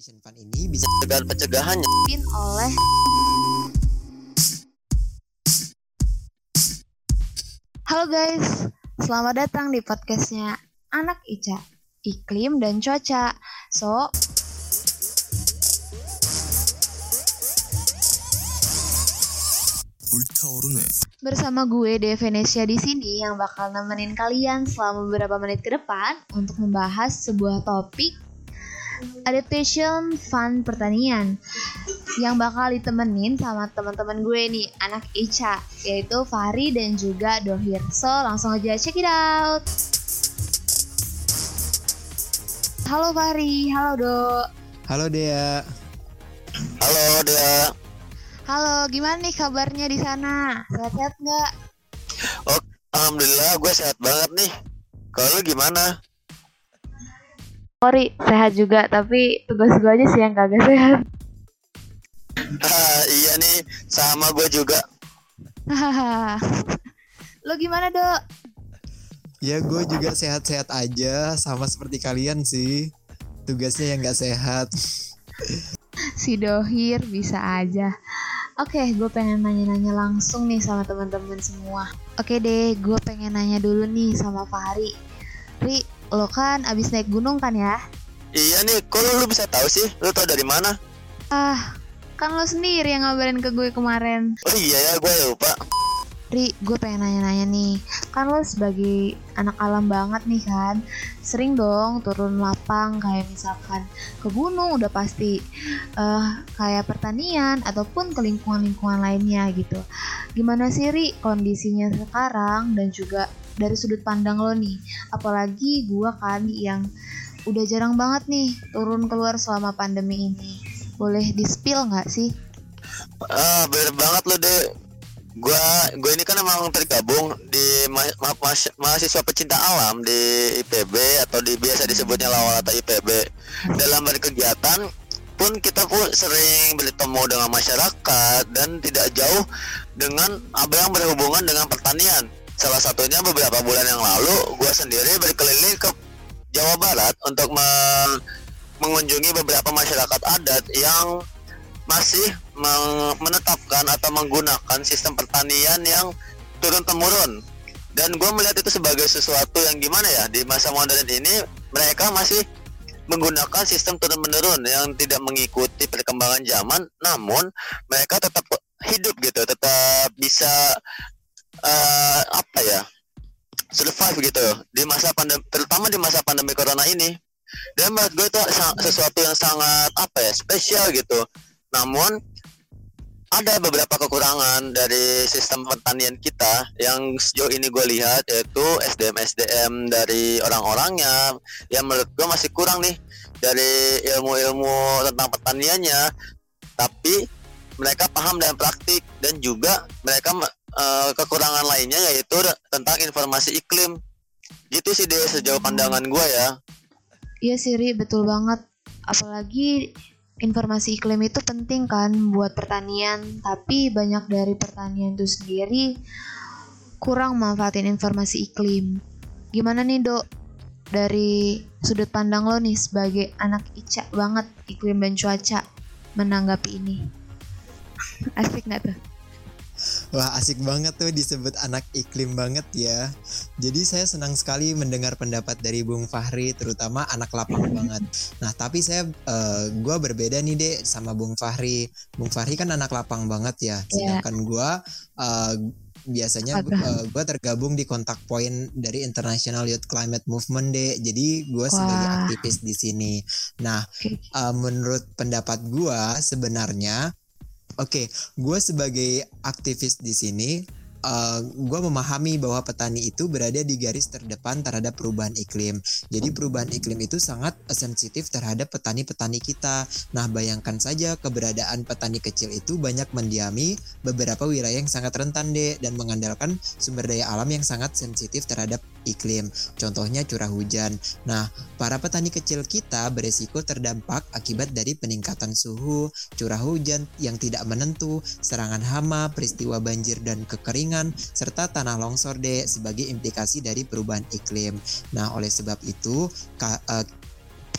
Fun ini bisa dengan pencegahannya Pin oleh Halo guys, selamat datang di podcastnya Anak Ica, Iklim dan Cuaca. So, bersama gue De Venesia di sini yang bakal nemenin kalian selama beberapa menit ke depan untuk membahas sebuah topik adaptation fun pertanian yang bakal ditemenin sama teman-teman gue nih anak Ica yaitu Fahri dan juga Dohir so langsung aja check it out Halo Fahri, halo Do Halo Dea. halo dia Halo, gimana nih kabarnya di sana? Sehat-sehat nggak? oh alhamdulillah gue sehat banget nih kalau lu gimana Sorry, sehat juga, tapi tugas gue aja sih yang kagak sehat. Ah, iya nih sama gue juga Hahaha. Lo gimana, Dok? Ya gue juga sehat-sehat aja sama seperti kalian sih. Tugasnya yang gak sehat. Si Dohir bisa aja. Oke, gue pengen nanya-nanya langsung nih sama teman-teman semua. Oke deh, gue pengen nanya dulu nih sama Fahri. Lo kan abis naik gunung kan ya? iya nih kok lu, lu bisa tahu sih lu tau dari mana Ah, kan lo sendiri yang ngabarin ke gue kemarin. oh iya ya gue lupa Ri, gue pengen nanya-nanya nih. Kan lo sebagai anak alam banget nih kan. Sering dong turun lapang kayak misalkan ke gunung udah pasti eh kayak pertanian ataupun ke lingkungan-lingkungan lainnya gitu. Gimana sih Ri kondisinya sekarang dan juga dari sudut pandang lo nih. Apalagi gue kan yang udah jarang banget nih turun keluar selama pandemi ini. Boleh di-spill nggak sih? ah bener banget lu deh gua gue ini kan emang tergabung di ma- ma- mas- mahasiswa pecinta alam di IPB atau di biasa disebutnya lawal atau IPB dalam berkegiatan pun kita pun sering bertemu dengan masyarakat dan tidak jauh dengan apa yang berhubungan dengan pertanian. Salah satunya beberapa bulan yang lalu gue sendiri berkeliling ke Jawa Barat untuk me- mengunjungi beberapa masyarakat adat yang masih meng- menetapkan atau menggunakan sistem pertanian yang turun temurun dan gue melihat itu sebagai sesuatu yang gimana ya di masa modern ini mereka masih menggunakan sistem turun menurun yang tidak mengikuti perkembangan zaman namun mereka tetap hidup gitu tetap bisa eh, apa ya survive gitu di masa pandemi terutama di masa pandemi corona ini. Dan menurut gue itu sesuatu yang sangat apa ya spesial gitu. Namun ada beberapa kekurangan dari sistem pertanian kita yang sejauh ini gue lihat yaitu SDM SDM dari orang-orangnya. Yang menurut gue masih kurang nih dari ilmu-ilmu tentang pertaniannya. Tapi mereka paham dan praktik. Dan juga mereka eh, kekurangan lainnya yaitu tentang informasi iklim. Gitu sih deh sejauh pandangan gue ya. Iya sih Ri, betul banget. Apalagi informasi iklim itu penting kan buat pertanian, tapi banyak dari pertanian itu sendiri kurang manfaatin informasi iklim. Gimana nih dok, dari sudut pandang lo nih sebagai anak Ica banget iklim dan cuaca menanggapi ini? Asik nggak tuh? Wah asik banget tuh disebut anak iklim banget ya. Jadi saya senang sekali mendengar pendapat dari Bung Fahri, terutama anak lapang banget. Nah tapi saya, eh, gua berbeda nih deh sama Bung Fahri. Bung Fahri kan anak lapang banget ya. Iya. Sedangkan gua eh, biasanya Apa? eh, gua tergabung di kontak point dari International Youth Climate Movement deh. Jadi gua sebagai aktivis di sini. Nah Oke. eh, menurut pendapat gua sebenarnya oke gue sebagai aktivis di sini uh, gue memahami bahwa petani itu berada di garis terdepan terhadap perubahan iklim. Jadi perubahan iklim itu sangat sensitif terhadap petani-petani kita. Nah bayangkan saja keberadaan petani kecil itu banyak mendiami beberapa wilayah yang sangat rentan deh dan mengandalkan sumber daya alam yang sangat sensitif terhadap iklim. Contohnya curah hujan. Nah para petani kecil kita beresiko terdampak akibat dari peningkatan suhu, curah hujan yang tidak menentu, serangan hama, peristiwa banjir dan kekeringan, serta tanah longsor deh sebagai implikasi dari perubahan iklim. Nah, oleh sebab itu ka- eh,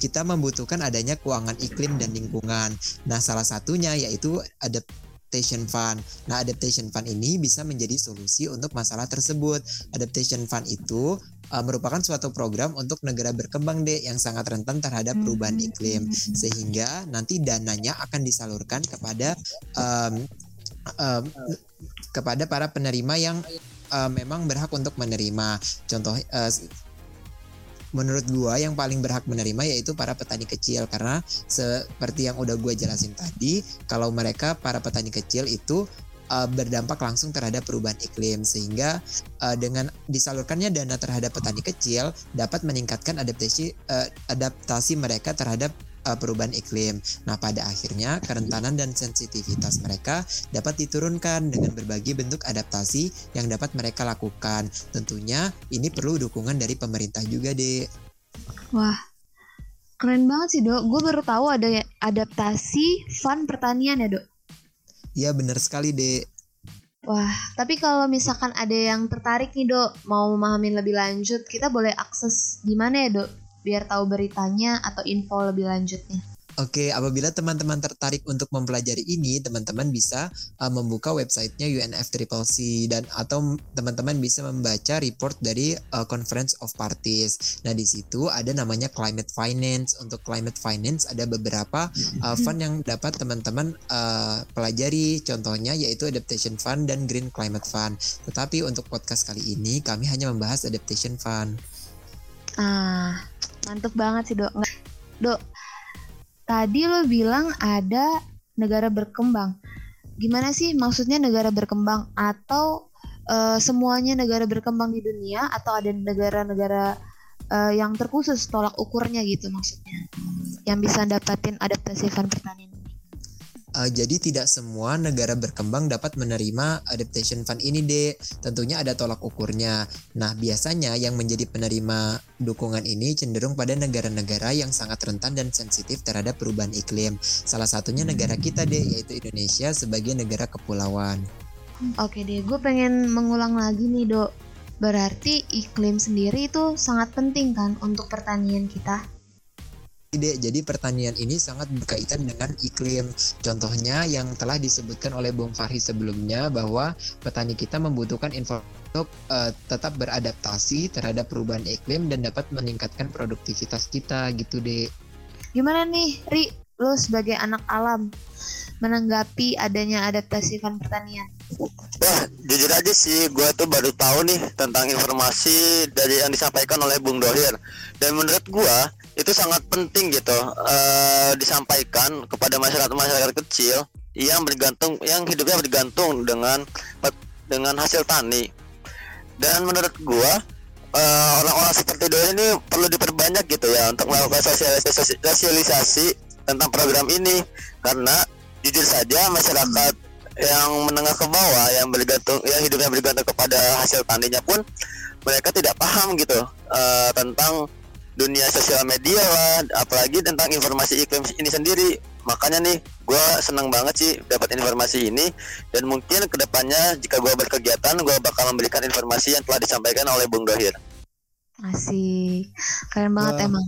kita membutuhkan adanya keuangan iklim dan lingkungan. Nah, salah satunya yaitu adaptation fund. Nah, adaptation fund ini bisa menjadi solusi untuk masalah tersebut. Adaptation fund itu uh, merupakan suatu program untuk negara berkembang deh yang sangat rentan terhadap perubahan iklim sehingga nanti dananya akan disalurkan kepada um, um, kepada para penerima yang uh, memang berhak untuk menerima. Contoh uh, menurut gua yang paling berhak menerima yaitu para petani kecil karena seperti yang udah gua jelasin tadi kalau mereka para petani kecil itu uh, berdampak langsung terhadap perubahan iklim sehingga uh, dengan disalurkannya dana terhadap petani kecil dapat meningkatkan adaptasi uh, adaptasi mereka terhadap uh, perubahan iklim. Nah, pada akhirnya kerentanan dan sensitivitas mereka dapat diturunkan dengan berbagai bentuk adaptasi yang dapat mereka lakukan. Tentunya ini perlu dukungan dari pemerintah juga, Dek. Wah, keren banget sih, Dok. Gue baru tahu ada adaptasi fun pertanian ya, Dok. Iya, benar sekali, Dek. Wah, tapi kalau misalkan ada yang tertarik nih, Dok, mau memahami lebih lanjut, kita boleh akses di mana ya, Dok? Biar tahu beritanya atau info lebih lanjutnya. Oke, apabila teman-teman tertarik untuk mempelajari ini, teman-teman bisa uh, membuka websitenya UNFCCC dan atau teman-teman bisa membaca report dari uh, Conference of Parties. Nah, di situ ada namanya climate finance. Untuk climate finance ada beberapa uh, fund yang dapat teman-teman uh, pelajari. Contohnya yaitu Adaptation Fund dan Green Climate Fund. Tetapi untuk podcast kali ini kami hanya membahas Adaptation Fund. Ah, mantep banget sih dok. Dok, tadi lo bilang ada negara berkembang. Gimana sih maksudnya negara berkembang atau uh, semuanya negara berkembang di dunia atau ada negara-negara uh, yang terkhusus tolak ukurnya gitu maksudnya yang bisa dapatin adaptasi fund pertanian? Uh, jadi tidak semua negara berkembang dapat menerima adaptation fund ini deh. Tentunya ada tolak ukurnya. Nah biasanya yang menjadi penerima dukungan ini cenderung pada negara-negara yang sangat rentan dan sensitif terhadap perubahan iklim. Salah satunya negara kita deh yaitu Indonesia sebagai negara kepulauan. Oke deh, gue pengen mengulang lagi nih dok. Berarti iklim sendiri itu sangat penting kan untuk pertanian kita? Ide, jadi pertanian ini sangat berkaitan dengan iklim. Contohnya yang telah disebutkan oleh Bung Fahri sebelumnya bahwa petani kita membutuhkan info untuk uh, tetap beradaptasi terhadap perubahan iklim dan dapat meningkatkan produktivitas kita gitu deh. Gimana nih, Ri? Lo sebagai anak alam menanggapi adanya adaptasi kan pertanian? Wah, jujur aja sih, gue tuh baru tahu nih tentang informasi dari yang disampaikan oleh Bung Dohir. Dan menurut gue, itu sangat penting gitu uh, disampaikan kepada masyarakat masyarakat kecil yang bergantung yang hidupnya bergantung dengan dengan hasil tani. Dan menurut gua uh, orang-orang seperti Doi ini perlu diperbanyak gitu ya untuk melakukan sosialisasi, sosialisasi tentang program ini. Karena jujur saja masyarakat yang menengah ke bawah yang bergantung yang hidupnya bergantung kepada hasil taninya pun mereka tidak paham gitu uh, tentang dunia sosial media lah apalagi tentang informasi iklim ini sendiri. Makanya nih gue senang banget sih dapat informasi ini. Dan mungkin ke depannya jika gue berkegiatan gue bakal memberikan informasi yang telah disampaikan oleh Bung Dohir. Asik. Keren banget Wah, emang.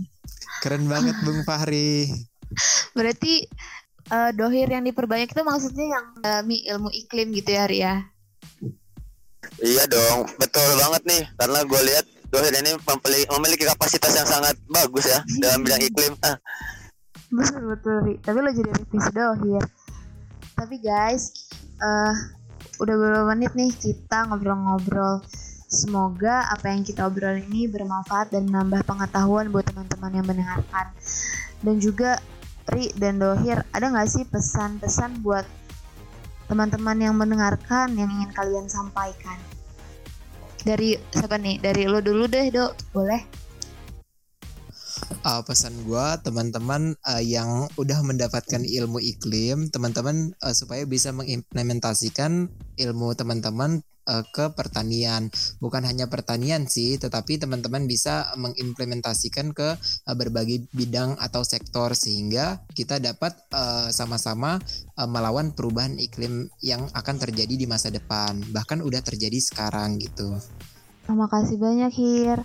keren banget Bung Fahri. Berarti uh, Dohir yang diperbanyak itu maksudnya yang mendalami ilmu iklim gitu ya Ria? Iya dong, betul banget nih. Karena gue lihat Dohir ini memiliki kapasitas yang sangat bagus ya dalam bidang iklim. Ah. Betul betul, Ri. Tapi lo jadi revisi Dohir. Tapi guys, uh, udah beberapa menit nih kita ngobrol-ngobrol. Semoga apa yang kita obrol ini bermanfaat dan menambah pengetahuan buat teman-teman yang mendengarkan. Dan juga Ri dan Dohir, ada nggak sih pesan-pesan buat teman-teman yang mendengarkan yang ingin kalian sampaikan? Dari siapa nih? Dari lo dulu deh dok. Boleh? Uh, pesan gue teman-teman uh, yang udah mendapatkan ilmu iklim teman-teman uh, supaya bisa mengimplementasikan ilmu teman-teman uh, ke pertanian. Bukan hanya pertanian sih tetapi teman-teman bisa mengimplementasikan ke uh, berbagai bidang atau sektor sehingga kita dapat uh, sama-sama melawan perubahan iklim yang akan terjadi di masa depan. Bahkan udah terjadi sekarang gitu. Terima kasih banyak Hir.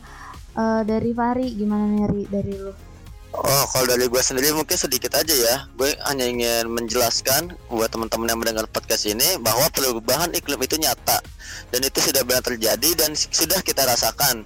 Dari Fari gimana nih dari lu Oh, kalau dari gue sendiri mungkin sedikit aja ya. Gue hanya ingin menjelaskan buat teman-teman yang mendengar podcast ini bahwa perubahan iklim itu nyata dan itu sudah benar terjadi dan sudah kita rasakan.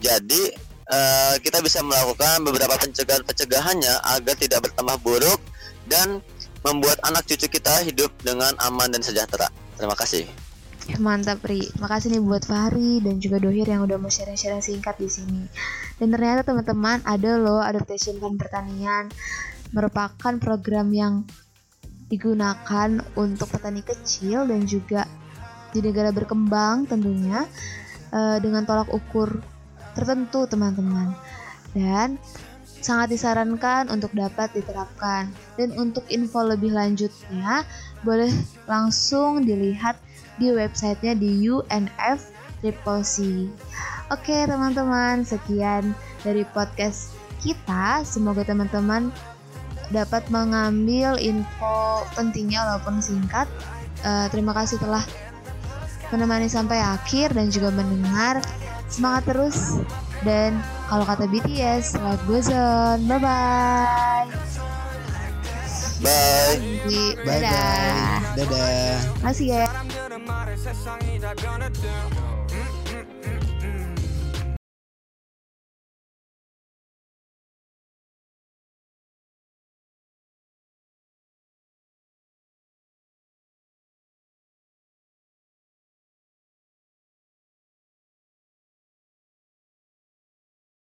Jadi uh, kita bisa melakukan beberapa pencegahan-pencegahannya agar tidak bertambah buruk dan membuat anak cucu kita hidup dengan aman dan sejahtera. Terima kasih. Mantap Ri, makasih nih buat Fahri dan juga Dohir yang udah mau sharing-sharing singkat di sini. Dan ternyata teman-teman ada loh adaptation fund pertanian merupakan program yang digunakan untuk petani kecil dan juga di negara berkembang tentunya uh, dengan tolak ukur tertentu teman-teman. Dan sangat disarankan untuk dapat diterapkan. Dan untuk info lebih lanjutnya boleh langsung dilihat di websitenya di UNF Triple C. Oke teman-teman, sekian dari podcast kita. Semoga teman-teman dapat mengambil info pentingnya walaupun singkat. Uh, terima kasih telah menemani sampai akhir dan juga mendengar. Semangat terus dan kalau kata BTS, life goes on. Bye bye. Bye. Bye bye. Dadah. Dadah. Masih ya. 세상이 다 변했대